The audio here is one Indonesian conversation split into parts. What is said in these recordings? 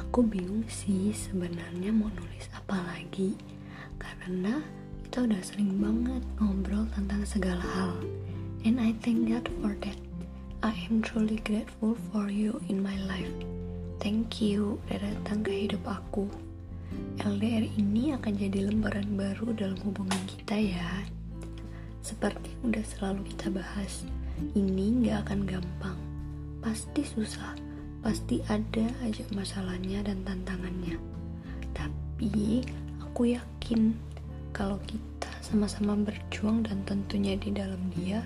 aku bingung sih sebenarnya mau nulis apa lagi. Karena kita udah sering banget ngobrol tentang segala hal. And I thank God for that. I am truly grateful for you in my life. Thank you udah datang ke hidup aku. LDR ini akan jadi lembaran baru dalam hubungan kita ya. Seperti yang udah selalu kita bahas ini gak akan gampang. Pasti susah pasti ada aja masalahnya dan tantangannya. Tapi aku yakin kalau kita sama-sama berjuang dan tentunya di dalam dia,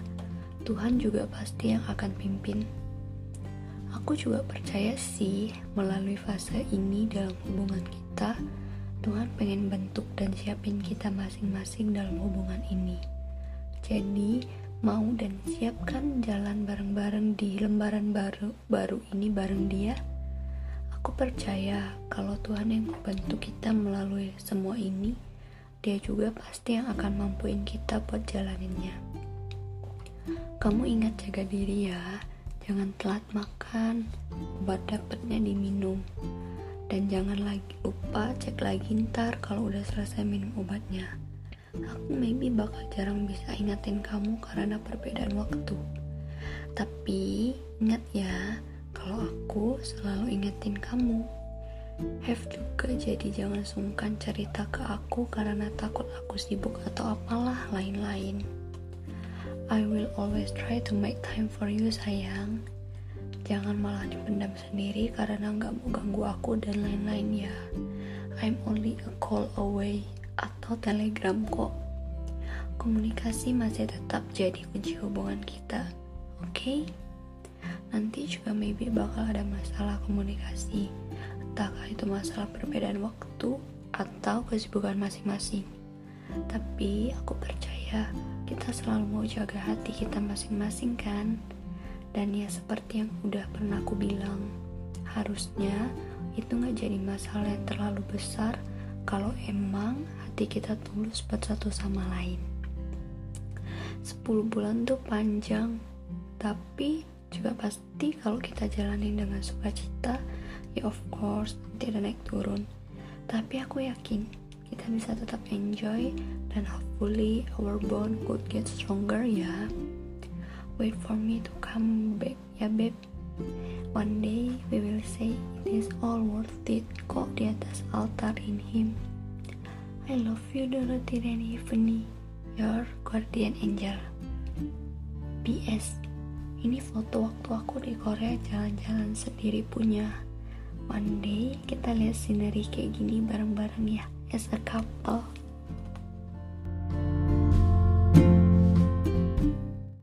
Tuhan juga pasti yang akan pimpin. Aku juga percaya sih melalui fase ini dalam hubungan kita, Tuhan pengen bentuk dan siapin kita masing-masing dalam hubungan ini. Jadi, mau dan siapkan jalan bareng-bareng di lembaran baru baru ini bareng dia? Aku percaya kalau Tuhan yang membantu kita melalui semua ini dia juga pasti yang akan mampuin kita buat jalaninnya. Kamu ingat jaga diri ya jangan telat makan obat dapatnya diminum. Dan jangan lagi lupa cek lagi ntar kalau udah selesai minum obatnya aku maybe bakal jarang bisa ingatin kamu karena perbedaan waktu. Tapi ingat ya, kalau aku selalu ingetin kamu. Have juga jadi jangan sungkan cerita ke aku karena takut aku sibuk atau apalah lain-lain. I will always try to make time for you sayang. Jangan malah dipendam sendiri karena nggak mau ganggu aku dan lain-lain ya. I'm only a call away atau telegram kok. Komunikasi masih tetap jadi kunci hubungan kita, oke? Okay? Nanti juga maybe bakal ada masalah komunikasi, entahkah itu masalah perbedaan waktu atau kesibukan masing-masing. Tapi aku percaya kita selalu mau jaga hati kita masing-masing kan? Dan ya seperti yang udah pernah aku bilang, harusnya itu gak jadi masalah yang terlalu besar kalau emang hati kita tulus buat satu sama lain. 10 bulan tuh panjang tapi juga pasti kalau kita jalanin dengan sukacita ya of course ada naik turun. Tapi aku yakin kita bisa tetap enjoy dan hopefully our bond could get stronger ya. Wait for me to come back ya babe. One day we will say it is all worth it kok di atas altar in him. I love you Dorothy Tiffany, your guardian angel. PS, ini foto waktu aku di Korea jalan-jalan sendiri punya. One day kita lihat scenery kayak gini bareng-bareng ya, as a couple.